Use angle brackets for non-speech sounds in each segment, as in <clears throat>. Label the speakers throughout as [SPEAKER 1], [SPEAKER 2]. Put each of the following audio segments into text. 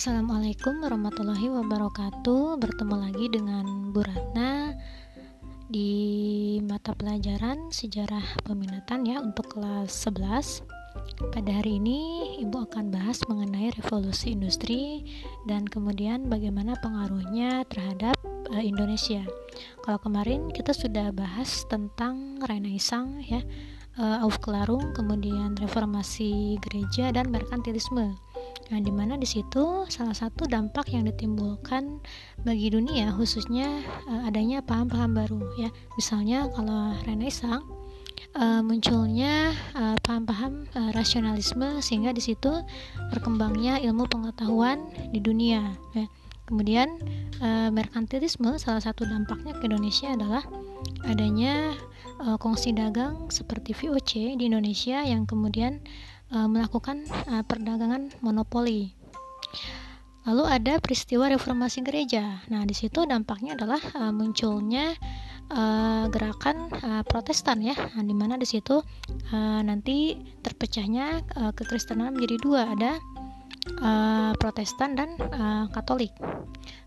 [SPEAKER 1] Assalamualaikum warahmatullahi wabarakatuh. Bertemu lagi dengan Bu Ratna Di mata pelajaran sejarah peminatan ya Untuk kelas 11 Pada hari ini Ibu akan bahas mengenai revolusi industri Dan kemudian bagaimana pengaruhnya terhadap uh, Indonesia. Kalau kemarin kita sudah bahas tentang Renaissance ya uh, Aufklärung, kemudian reformasi gereja dan merkantilisme Nah, di mana di situ salah satu dampak yang ditimbulkan bagi dunia khususnya uh, adanya paham-paham baru ya. Misalnya kalau Renaissance uh, munculnya paham-paham uh, rasionalisme sehingga di situ berkembangnya ilmu pengetahuan di dunia ya. Kemudian uh, merkantilisme salah satu dampaknya ke Indonesia adalah adanya uh, kongsi dagang seperti VOC di Indonesia yang kemudian uh, melakukan uh, perdagangan monopoli. Lalu ada peristiwa reformasi gereja. Nah, di situ dampaknya adalah uh, munculnya uh, gerakan uh, Protestan ya, nah, di mana di situ uh, nanti terpecahnya uh, kekristenan menjadi dua, ada uh, Protestan dan uh, Katolik.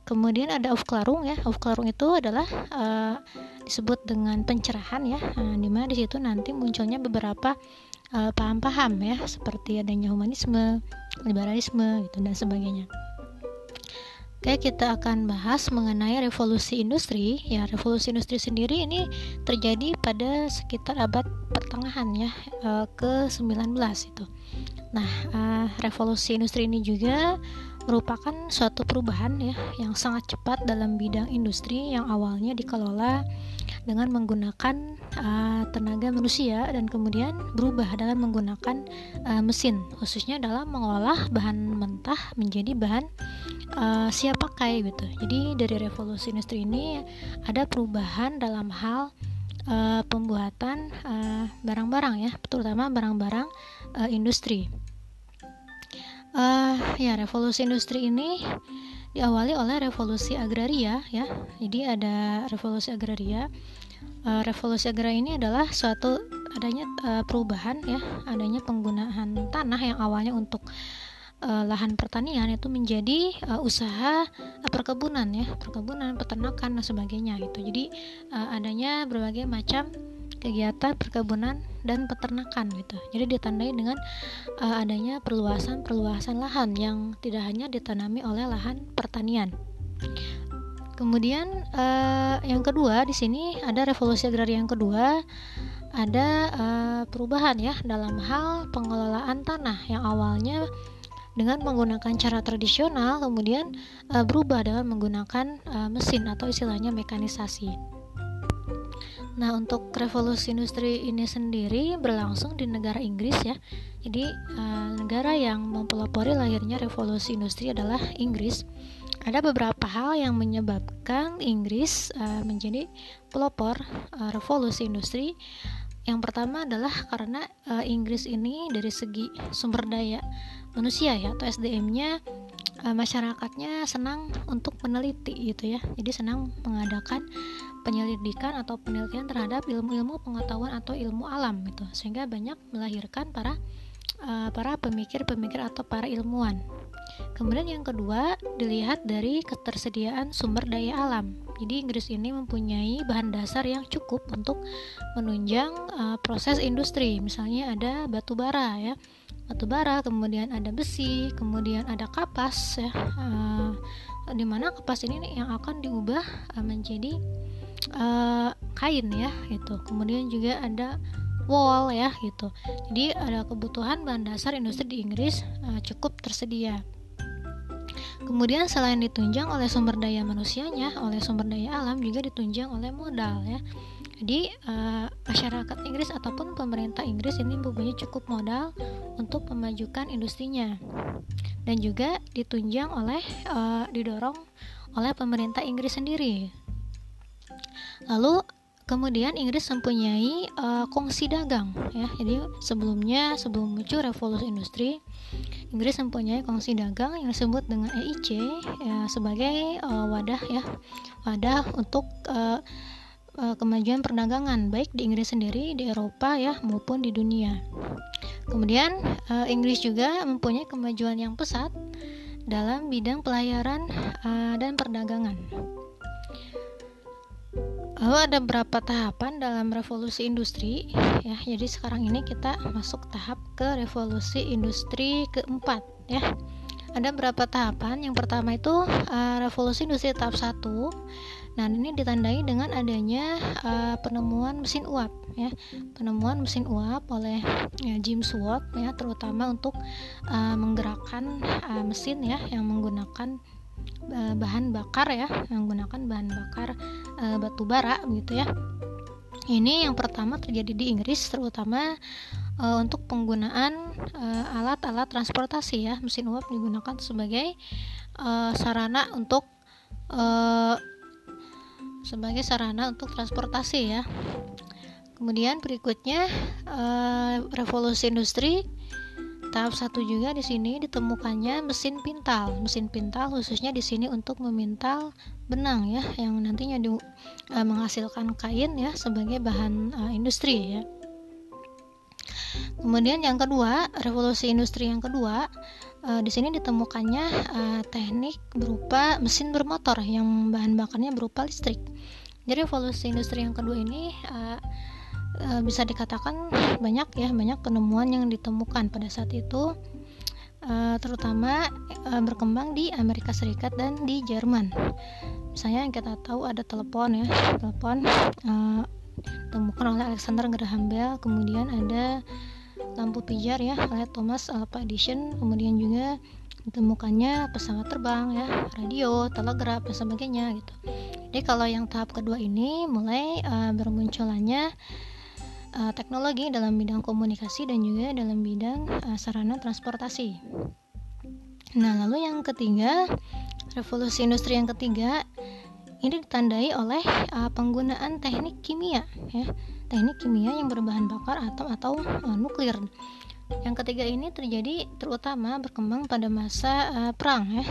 [SPEAKER 1] Kemudian ada Aufklärung ya, Aufklärung itu adalah uh, disebut dengan pencerahan ya, uh, di mana di situ nanti munculnya beberapa Eh, paham-paham uh, ya seperti adanya humanisme, liberalisme gitu dan sebagainya. Oke, kita akan bahas mengenai revolusi industri. Ya, revolusi industri sendiri ini terjadi pada sekitar abad pertengahan ya uh, ke-19 itu. Nah, uh, revolusi industri ini juga merupakan suatu perubahan ya yang sangat cepat dalam bidang industri yang awalnya dikelola dengan menggunakan uh, tenaga manusia dan kemudian berubah dalam menggunakan uh, mesin khususnya dalam mengolah bahan mentah menjadi bahan uh, siap pakai gitu. Jadi dari revolusi industri ini ada perubahan dalam hal uh, pembuatan barang-barang ya, terutama barang-barang uh, industri. Uh, ya revolusi industri ini diawali oleh revolusi agraria ya. Jadi ada revolusi agraria. Uh, revolusi agraria ini adalah suatu adanya uh, perubahan ya, adanya penggunaan tanah yang awalnya untuk uh, lahan pertanian itu menjadi uh, usaha uh, perkebunan ya, perkebunan, peternakan dan sebagainya gitu. Jadi uh, adanya berbagai macam kegiatan perkebunan dan peternakan gitu. Jadi ditandai dengan uh, adanya perluasan-perluasan lahan yang tidak hanya ditanami oleh lahan pertanian. Kemudian uh, yang kedua di sini ada revolusi agraria yang kedua ada uh, perubahan ya dalam hal pengelolaan tanah yang awalnya dengan menggunakan cara tradisional kemudian uh, berubah dengan menggunakan uh, mesin atau istilahnya mekanisasi. Nah, untuk revolusi industri ini sendiri berlangsung di negara Inggris ya. Jadi, uh, negara yang mempelopori lahirnya revolusi industri adalah Inggris. Ada beberapa hal yang menyebabkan Inggris uh, menjadi pelopor uh, revolusi industri. Yang pertama adalah karena Inggris ini dari segi sumber daya manusia ya atau SDM-nya masyarakatnya senang untuk meneliti gitu ya. Jadi senang mengadakan penyelidikan atau penelitian terhadap ilmu-ilmu pengetahuan atau ilmu alam gitu sehingga banyak melahirkan para uh, para pemikir-pemikir atau para ilmuwan. Kemudian yang kedua dilihat dari ketersediaan sumber daya alam. Jadi Inggris ini mempunyai bahan dasar yang cukup untuk menunjang uh, proses industri. Misalnya ada batu bara ya, batu bara, kemudian ada besi, kemudian ada kapas ya. Uh, di mana kapas ini yang akan diubah uh, menjadi uh, kain ya gitu. Kemudian juga ada wall ya gitu. Jadi ada kebutuhan bahan dasar industri di Inggris uh, cukup tersedia. Kemudian selain ditunjang oleh sumber daya manusianya, oleh sumber daya alam juga ditunjang oleh modal ya. Jadi uh, masyarakat Inggris ataupun pemerintah Inggris ini mempunyai cukup modal untuk memajukan industrinya. Dan juga ditunjang oleh uh, didorong oleh pemerintah Inggris sendiri Lalu kemudian Inggris mempunyai uh, kongsi dagang ya. Jadi sebelumnya sebelum muncul revolusi industri, Inggris mempunyai kongsi dagang yang disebut dengan EIC ya, sebagai uh, wadah ya, wadah untuk uh, kemajuan perdagangan baik di Inggris sendiri, di Eropa ya maupun di dunia. Kemudian uh, Inggris juga mempunyai kemajuan yang pesat dalam bidang pelayaran uh, dan perdagangan. Lalu ada berapa tahapan dalam revolusi industri ya. Jadi sekarang ini kita masuk tahap ke revolusi industri keempat ya. Ada berapa tahapan? Yang pertama itu uh, revolusi industri tahap 1 Nah, ini ditandai dengan adanya uh, penemuan mesin uap ya. Penemuan mesin uap oleh ya, James Watt ya, terutama untuk uh, menggerakkan uh, mesin ya yang menggunakan bahan bakar ya, menggunakan bahan bakar uh, batu bara gitu ya. Ini yang pertama terjadi di Inggris terutama uh, untuk penggunaan alat-alat uh, transportasi ya. Mesin uap digunakan sebagai uh, sarana untuk uh, sebagai sarana untuk transportasi ya. Kemudian berikutnya uh, revolusi industri tahap satu juga di sini ditemukannya mesin pintal. Mesin pintal khususnya di sini untuk memintal benang ya yang nantinya di, uh, menghasilkan kain ya sebagai bahan uh, industri ya. Kemudian yang kedua, revolusi industri yang kedua uh, di sini ditemukannya uh, teknik berupa mesin bermotor yang bahan bakarnya berupa listrik. Jadi revolusi industri yang kedua ini uh, uh, bisa dikatakan banyak ya banyak penemuan yang ditemukan pada saat itu uh, terutama uh, berkembang di Amerika Serikat dan di Jerman. Misalnya yang kita tahu ada telepon ya, telepon uh, ditemukan oleh Alexander Graham Bell, kemudian ada lampu pijar ya oleh Thomas Alva Edison kemudian juga ditemukannya pesawat terbang ya radio telegraf dan sebagainya gitu jadi kalau yang tahap kedua ini mulai uh, bermunculannya uh, teknologi dalam bidang komunikasi dan juga dalam bidang uh, sarana transportasi nah lalu yang ketiga revolusi industri yang ketiga ini ditandai oleh uh, penggunaan teknik kimia ya teknik kimia yang berbahan bakar atom atau uh, nuklir. Yang ketiga ini terjadi terutama berkembang pada masa uh, perang ya.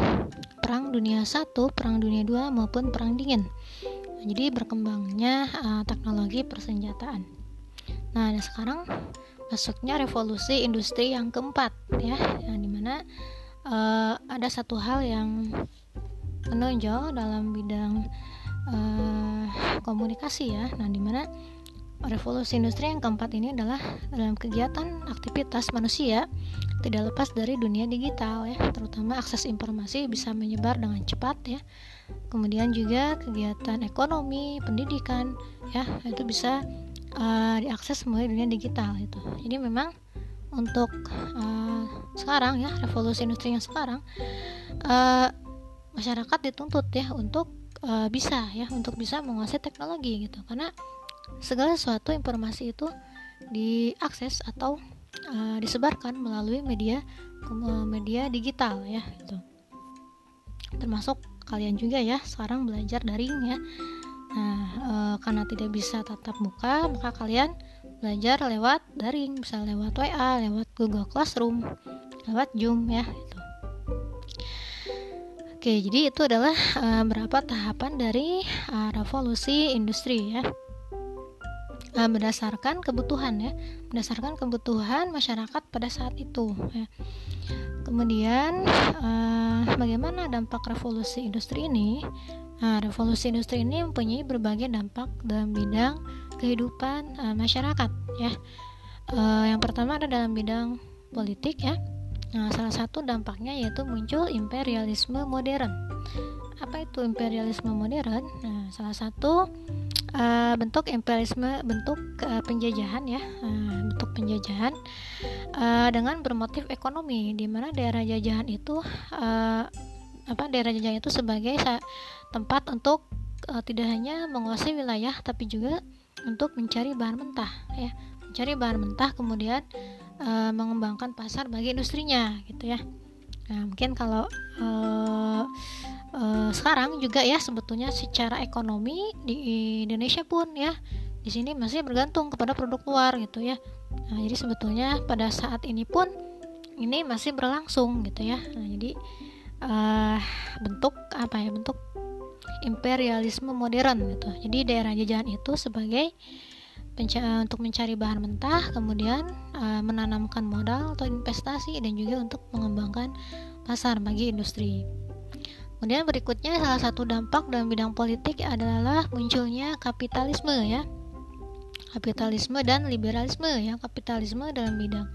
[SPEAKER 1] Perang dunia 1, perang dunia 2 maupun perang dingin. Jadi berkembangnya uh, teknologi persenjataan. Nah, dan sekarang masuknya revolusi industri yang keempat ya, yang di mana uh, ada satu hal yang menonjol dalam bidang uh, komunikasi ya. Nah, di mana revolusi industri yang keempat ini adalah dalam kegiatan aktivitas manusia tidak lepas dari dunia digital ya. Terutama akses informasi bisa menyebar dengan cepat ya. Kemudian juga kegiatan ekonomi pendidikan ya. Itu bisa uh, diakses melalui dunia digital itu jadi memang untuk uh, sekarang ya revolusi industri yang sekarang uh, masyarakat dituntut ya untuk uh, bisa ya untuk bisa menguasai teknologi gitu. Karena segala sesuatu informasi itu diakses atau uh, disebarkan melalui media media digital ya itu termasuk kalian juga ya sekarang belajar daring ya nah e, karena tidak bisa tatap muka maka kalian belajar lewat daring bisa lewat WA lewat Google Classroom lewat Zoom ya itu Oke jadi itu adalah e, beberapa tahapan dari e, revolusi industri ya. Uh, berdasarkan kebutuhan ya berdasarkan kebutuhan masyarakat pada saat itu ya. kemudian uh, bagaimana dampak revolusi industri ini nah, revolusi industri ini mempunyai berbagai dampak dalam bidang kehidupan uh, masyarakat ya uh, yang pertama ada dalam bidang politik ya Nah, salah satu dampaknya yaitu muncul imperialisme modern. Apa itu imperialisme modern? Nah, salah satu uh, bentuk imperialisme bentuk uh, penjajahan ya uh, bentuk penjajahan uh, dengan bermotif ekonomi di mana daerah jajahan itu uh, apa daerah jajahan itu sebagai tempat untuk uh, tidak hanya menguasai wilayah tapi juga untuk mencari bahan mentah ya. Mencari bahan mentah kemudian uh, mengembangkan pasar bagi industrinya gitu ya. Nah mungkin kalau uh, uh, sekarang juga ya sebetulnya secara ekonomi di Indonesia pun ya di sini masih bergantung kepada produk luar gitu ya. Nah, jadi sebetulnya pada saat ini pun ini masih berlangsung gitu ya. Nah, jadi uh, bentuk apa ya bentuk imperialisme modern gitu jadi daerah jajahan itu sebagai untuk mencari bahan mentah kemudian uh, menanamkan modal atau investasi dan juga untuk mengembangkan pasar bagi industri. Kemudian berikutnya salah satu dampak dalam bidang politik adalah munculnya kapitalisme ya. Kapitalisme dan liberalisme ya. Kapitalisme dalam bidang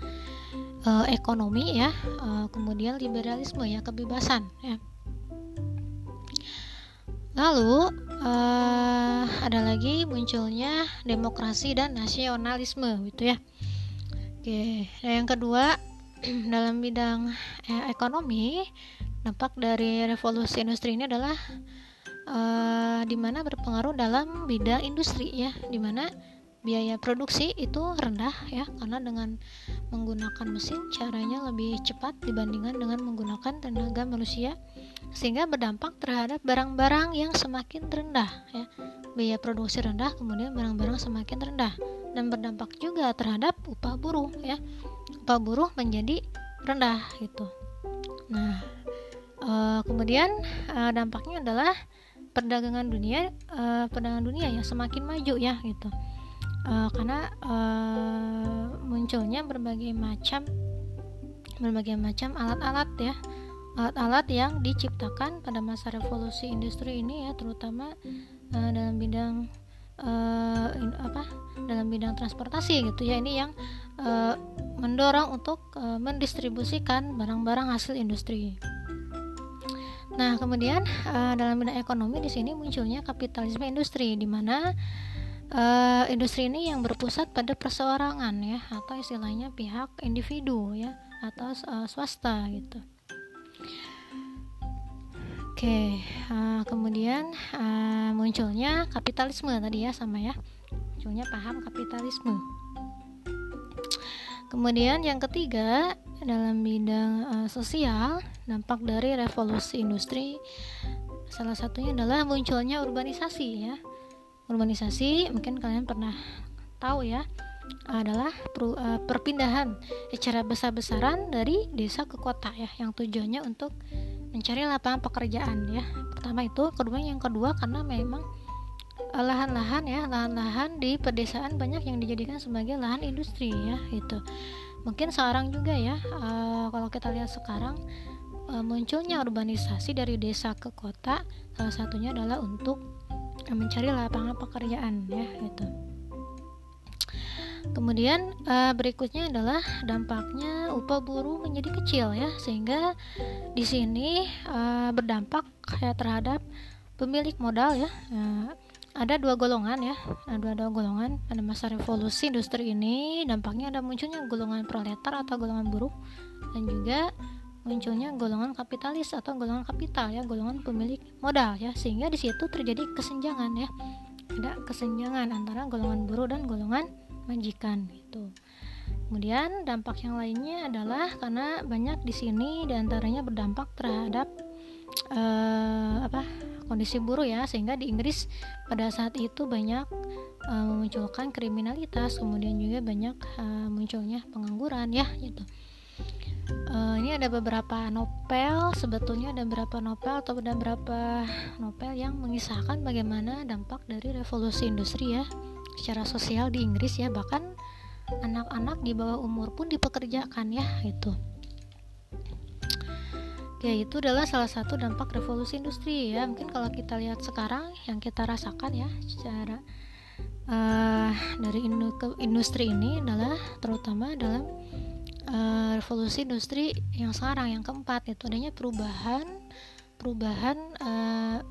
[SPEAKER 1] uh, ekonomi ya, uh, kemudian liberalisme ya, kebebasan ya. Lalu uh, ada lagi munculnya demokrasi dan nasionalisme gitu ya. Oke, yang kedua <clears throat> dalam bidang eh, ekonomi dampak dari revolusi industri ini adalah uh, di mana berpengaruh dalam bidang industri ya, di mana biaya produksi itu rendah ya karena dengan menggunakan mesin caranya lebih cepat dibandingkan dengan menggunakan tenaga manusia sehingga berdampak terhadap barang-barang yang semakin rendah ya. Biaya produksi rendah kemudian barang-barang semakin rendah. Dan berdampak juga terhadap upah buruh ya. Upah buruh menjadi rendah gitu. Nah uh, kemudian uh, dampaknya adalah perdagangan dunia uh, perdagangan dunia yang semakin maju ya gitu. Uh, karena uh, munculnya berbagai macam berbagai macam alat-alat ya alat-alat yang diciptakan pada masa revolusi industri ini ya terutama uh, dalam bidang uh, in, apa dalam bidang transportasi gitu ya ini yang uh, mendorong untuk uh, mendistribusikan barang-barang hasil industri. Nah, kemudian uh, dalam bidang ekonomi di sini munculnya kapitalisme industri di mana uh, industri ini yang berpusat pada perseorangan ya atau istilahnya pihak individu ya atau uh, swasta gitu. Oke, uh, kemudian uh, munculnya kapitalisme tadi ya sama ya, munculnya paham kapitalisme. Kemudian yang ketiga dalam bidang uh, sosial dampak dari revolusi industri salah satunya adalah munculnya urbanisasi ya urbanisasi mungkin kalian pernah tahu ya adalah per, uh, perpindahan secara besar-besaran dari desa ke kota ya yang tujuannya untuk mencari lapangan pekerjaan ya. Pertama itu kedua yang kedua karena memang eh, lahan-lahan ya lahan-lahan di pedesaan banyak yang dijadikan sebagai lahan industri ya itu mungkin sekarang juga ya uh, kalau kita lihat sekarang uh, munculnya urbanisasi dari desa ke kota salah satunya adalah untuk mencari lapangan pekerjaan ya gitu kemudian uh, berikutnya adalah dampaknya upah buruh menjadi kecil ya sehingga di sini uh, berdampak ya terhadap pemilik modal ya. Uh, ada dua golongan ya ada dua golongan pada masa revolusi industri ini. Dampaknya ada munculnya golongan proletar atau golongan buruh dan juga munculnya golongan kapitalis atau golongan kapital ya golongan pemilik modal ya. Sehingga di situ terjadi kesenjangan ya ada kesenjangan antara golongan buruh dan golongan majikan itu kemudian dampak yang lainnya adalah karena banyak di sini di antaranya berdampak terhadap uh, apa kondisi buruh ya. Sehingga di Inggris pada saat itu banyak uh, memunculkan kriminalitas kemudian juga banyak uh, munculnya pengangguran ya gitu. Uh, ini ada beberapa novel sebetulnya ada beberapa novel atau ada beberapa novel yang mengisahkan bagaimana dampak dari revolusi industri ya secara sosial di Inggris ya bahkan anak-anak di bawah umur pun dipekerjakan ya itu ya itu adalah salah satu dampak revolusi industri ya. Mungkin kalau kita lihat sekarang yang kita rasakan ya secara uh, dari industri ini adalah terutama dalam uh, revolusi industri yang sekarang yang keempat itu adanya perubahan perubahan uh,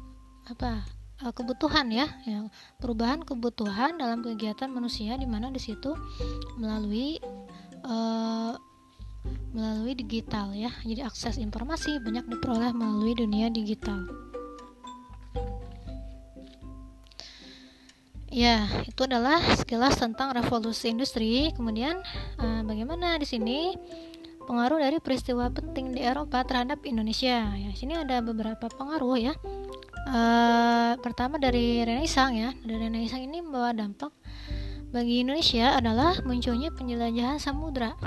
[SPEAKER 1] apa uh, kebutuhan ya, ya perubahan kebutuhan dalam kegiatan manusia di mana di situ melalui uh, melalui digital ya. Jadi akses informasi banyak diperoleh melalui dunia digital. Ya itu adalah sekilas tentang revolusi industri. Kemudian uh, bagaimana di sini pengaruh dari peristiwa penting di Eropa terhadap Indonesia? Ya sini ada beberapa pengaruh ya uh, pertama dari Renaissance ya dari Renaissance ini membawa dampak bagi Indonesia adalah munculnya penjelajahan samudra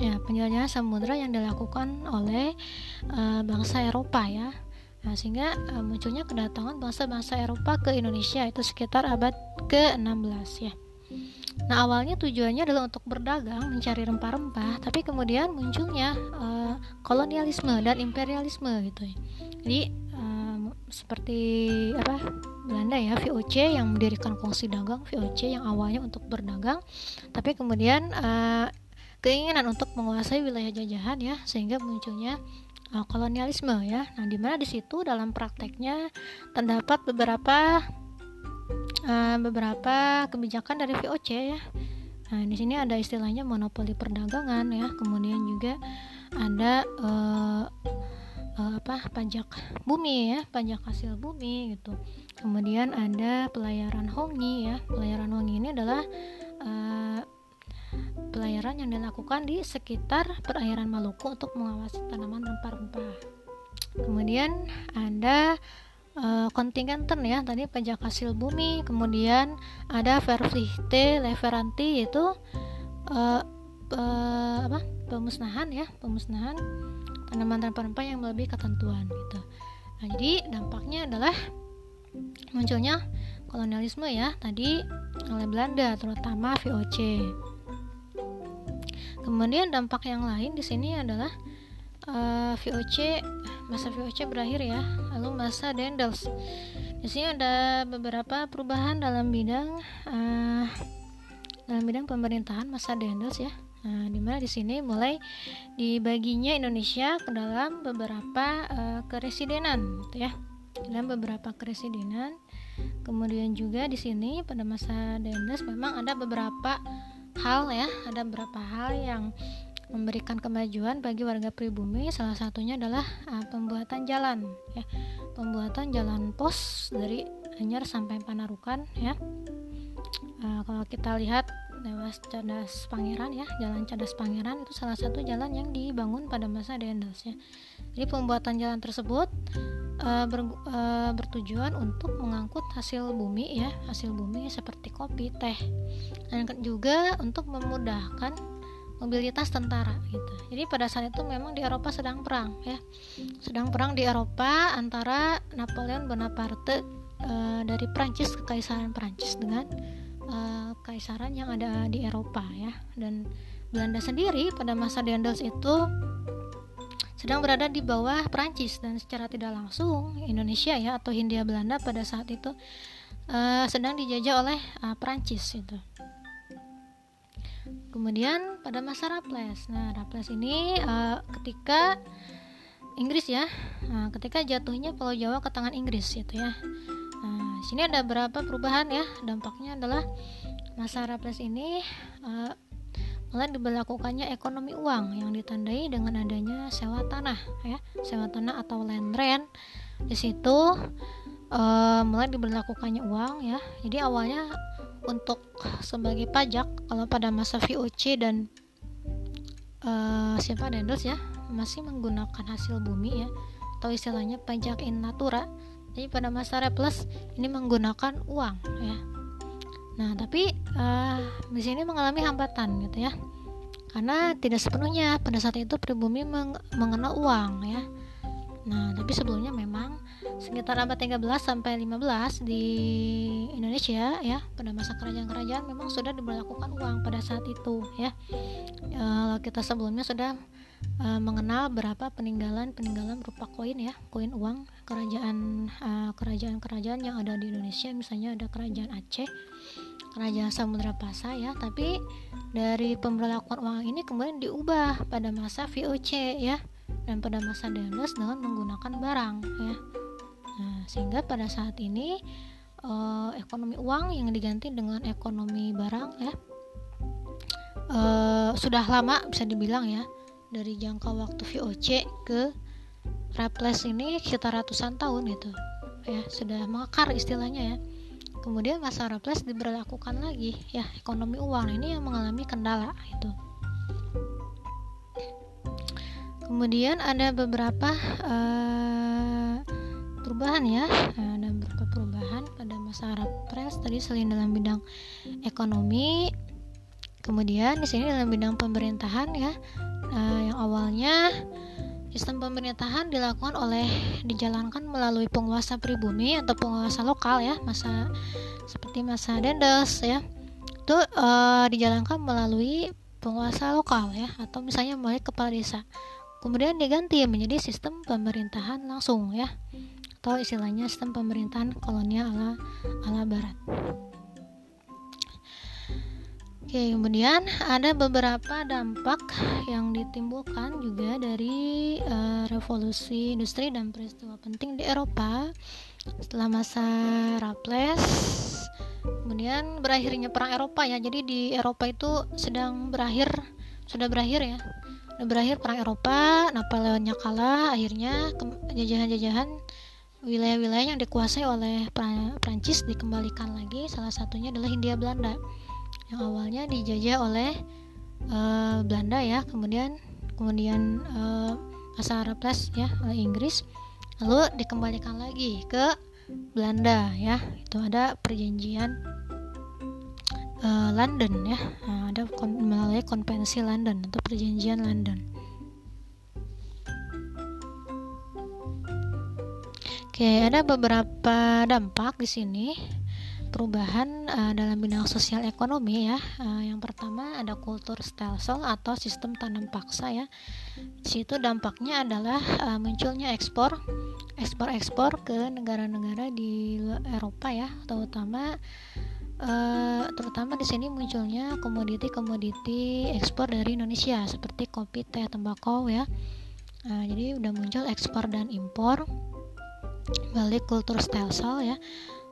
[SPEAKER 1] ya penjelajahan samudra yang dilakukan oleh uh, bangsa Eropa ya nah, sehingga uh, munculnya kedatangan bangsa-bangsa Eropa ke Indonesia itu sekitar abad ke-16 ya Nah awalnya tujuannya adalah untuk berdagang mencari rempah-rempah, tapi kemudian munculnya uh, kolonialisme dan imperialisme gitu. Ya. Jadi seperti apa Belanda ya VOC yang mendirikan kongsi dagang VOC yang awalnya untuk berdagang, tapi kemudian uh, keinginan untuk menguasai wilayah jajahan ya sehingga munculnya uh, kolonialisme ya. Nah di mana di situ dalam prakteknya terdapat beberapa uh, beberapa kebijakan dari VOC ya. Nah, di sini ada istilahnya monopoli perdagangan ya. Kemudian juga ada uh, uh, apa pajak bumi ya, pajak hasil bumi gitu. Kemudian ada pelayaran hongi ya. Pelayaran hongi ini adalah uh, pelayaran yang dilakukan di sekitar perairan Maluku untuk mengawasi tanaman rempah-rempah. Kemudian ada uh, kontingenten ya tadi pajak hasil bumi kemudian ada verpflichte leveranti yaitu uh, uh, apa pemusnahan ya pemusnahan tanaman rempah-rempah yang melebihi ketentuan gitu. Nah jadi dampaknya adalah munculnya kolonialisme ya tadi oleh Belanda terutama VOC kemudian dampak yang lain di sini adalah uh, VOC masa VOC berakhir ya lalu masa Dendels. Di sini ada beberapa perubahan dalam bidang uh, dalam bidang pemerintahan masa Dendels ya Nah, di mana di sini mulai dibaginya Indonesia ke dalam beberapa uh, keresidenan, gitu ya, dalam beberapa keresidenan. Kemudian juga di sini pada masa Dendels memang ada beberapa hal ya, ada beberapa hal yang memberikan kemajuan bagi warga pribumi. Salah satunya adalah uh, pembuatan jalan ya. Pembuatan jalan pos dari Anyer sampai Panarukan ya. Uh, kalau kita lihat lewat Cadas Pangeran ya jalan Cadas Pangeran itu salah satu jalan yang dibangun pada masa Dendels ya jadi pembuatan jalan tersebut uh, ber, uh, bertujuan untuk mengangkut hasil bumi ya hasil bumi seperti kopi teh dan juga untuk memudahkan mobilitas tentara gitu. Jadi pada saat itu memang di Eropa sedang perang ya. Sedang perang di Eropa antara Napoleon Bonaparte uh, dari Prancis kekaisaran Prancis dengan uh, kaisaran yang ada di Eropa ya. Dan Belanda sendiri pada masa Dendels itu sedang berada di bawah Prancis dan secara tidak langsung Indonesia ya atau Hindia Belanda pada saat itu uh, sedang dijajah oleh uh, Prancis itu. Kemudian pada masa Raples. Nah, Raples ini uh, ketika Inggris ya. Nah, ketika jatuhnya Pulau Jawa ke tangan Inggris gitu ya. Nah, sini ada beberapa perubahan ya. Dampaknya adalah masa Raples ini uh, mulai diberlakukannya ekonomi uang yang ditandai dengan adanya sewa tanah ya, sewa tanah atau land rent. Di situ uh, mulai diberlakukannya uang ya. Jadi awalnya untuk sebagai pajak kalau pada masa VOC dan uh, siapa Dendels ya masih menggunakan hasil bumi ya atau istilahnya pajak in natura jadi pada masa Reples ini menggunakan uang ya nah tapi uh, di sini mengalami hambatan gitu ya. Karena tidak sepenuhnya pada saat itu pribumi meng mengenal uang ya. Nah, tapi sebelumnya memang sekitar abad 13 sampai 15 di Indonesia ya, pada masa kerajaan-kerajaan memang sudah diberlakukan uang pada saat itu ya. E, kita sebelumnya sudah e, mengenal berapa peninggalan-peninggalan berupa koin ya, koin uang kerajaan eh, kerajaan-kerajaan yang ada di Indonesia, misalnya ada kerajaan Aceh, kerajaan Samudra Pasa ya, tapi dari pemberlakuan uang ini kemudian diubah pada masa VOC ya dan pada masa Dendels dengan menggunakan barang ya. Nah, sehingga pada saat ini eh, ekonomi uang yang diganti dengan ekonomi barang ya eh, sudah lama bisa dibilang ya dari jangka waktu VOC ke Raples ini sekitar ratusan tahun itu ya sudah mengakar istilahnya ya kemudian masa Raples diberlakukan lagi ya ekonomi uang. Ini yang mengalami kendala itu kemudian ada beberapa uh, perubahan ya. Ada beberapa perubahan pada masa Arab Press tadi selain dalam bidang ekonomi kemudian di sini dalam bidang pemerintahan ya. Uh, yang awalnya sistem pemerintahan dilakukan oleh dijalankan melalui penguasa pribumi atau penguasa lokal ya masa seperti masa Dendels ya. Itu uh, dijalankan melalui penguasa lokal ya atau misalnya melalui kepala desa. Kemudian diganti menjadi sistem pemerintahan langsung ya atau istilahnya sistem pemerintahan kolonial ala ala barat Oke, kemudian ada beberapa dampak yang ditimbulkan juga dari uh, revolusi industri dan peristiwa penting di Eropa setelah masa Raples. Kemudian berakhirnya perang Eropa ya. Jadi di Eropa itu sedang berakhir, sudah berakhir ya. Sudah berakhir perang Eropa, Napoleonnya kalah, akhirnya jajahan-jajahan wilayah-wilayah yang dikuasai oleh Prancis dikembalikan lagi. Salah satunya adalah Hindia Belanda yang awalnya dijajah oleh uh, Belanda ya kemudian kemudian uh, masa Repres ya oleh Inggris. Lalu dikembalikan lagi ke Belanda ya itu ada perjanjian uh, London ya nah, ada kon melalui konvensi London atau perjanjian London. Oke ada beberapa dampak di sini. Perubahan uh, dalam bidang sosial ekonomi ya. Uh, yang pertama ada kultur stelsel atau sistem tanam paksa ya. Situ dampaknya adalah uh, munculnya ekspor ekspor-ekspor ke negara-negara di Eropa ya, terutama uh, terutama di sini munculnya komoditi-komoditi ekspor dari Indonesia seperti kopi, teh, tembakau ya. Uh, jadi udah muncul ekspor dan impor balik kultur stelsel ya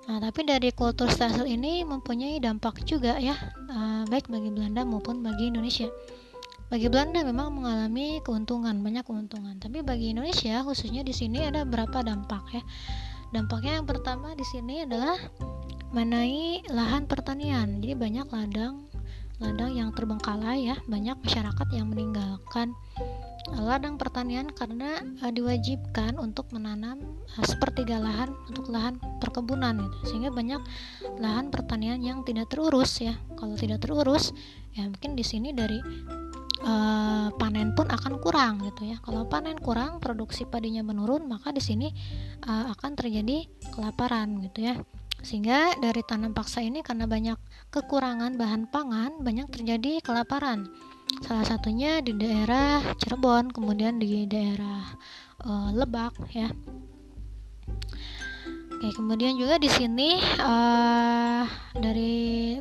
[SPEAKER 1] Nah, tapi dari kultur stelsel ini mempunyai dampak juga ya, uh, baik bagi Belanda maupun bagi Indonesia. Bagi Belanda memang mengalami keuntungan, banyak keuntungan. Tapi bagi Indonesia khususnya di sini ada berapa dampak ya. Dampaknya yang pertama di sini adalah mengenai lahan pertanian. Jadi banyak ladang ladang yang terbengkalai ya, banyak masyarakat yang meninggalkan ladang pertanian karena uh, diwajibkan untuk menanam uh, sepertiga lahan untuk lahan perkebunan gitu. Sehingga banyak lahan pertanian yang tidak terurus ya. Kalau tidak terurus ya mungkin di sini dari uh, panen pun akan kurang gitu ya. Kalau panen kurang produksi padinya menurun maka di sini uh, akan terjadi kelaparan gitu ya. Sehingga dari tanam paksa ini karena banyak kekurangan bahan pangan banyak terjadi kelaparan salah satunya di daerah Cirebon kemudian di daerah uh, Lebak ya. Oke, kemudian juga di sini uh, dari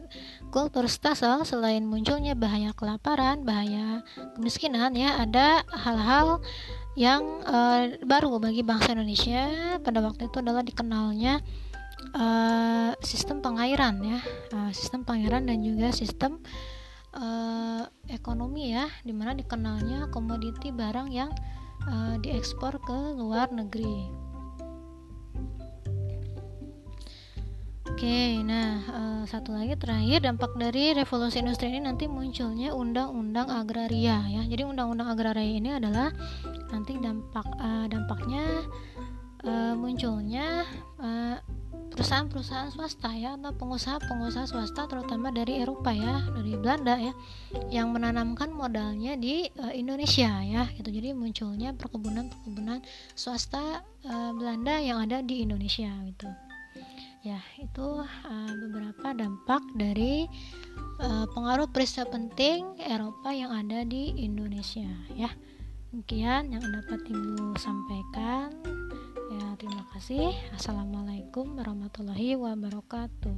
[SPEAKER 1] kultur stasel selain munculnya bahaya kelaparan, bahaya kemiskinan ya, ada hal-hal yang uh, baru bagi bangsa Indonesia pada waktu itu adalah dikenalnya uh, sistem pengairan ya, uh, sistem pengairan dan juga sistem ekonomi ya di mana dikenalnya komoditi barang yang uh, diekspor ke luar negeri Oke, nah uh, satu lagi terakhir dampak dari revolusi industri ini nanti munculnya undang-undang agraria ya. Jadi undang-undang agraria ini adalah nanti dampak uh, dampaknya uh, munculnya uh, perusahaan-perusahaan swasta ya atau pengusaha-pengusaha swasta terutama dari Eropa ya dari Belanda ya yang menanamkan modalnya di uh, Indonesia ya itu jadi munculnya perkebunan-perkebunan swasta uh, Belanda yang ada di Indonesia gitu. Ya itu uh, beberapa dampak dari uh, pengaruh peristiwa penting Eropa yang ada di Indonesia ya. Demikian yang dapat ibu sampaikan Ya, terima kasih. Assalamualaikum warahmatullahi wabarakatuh.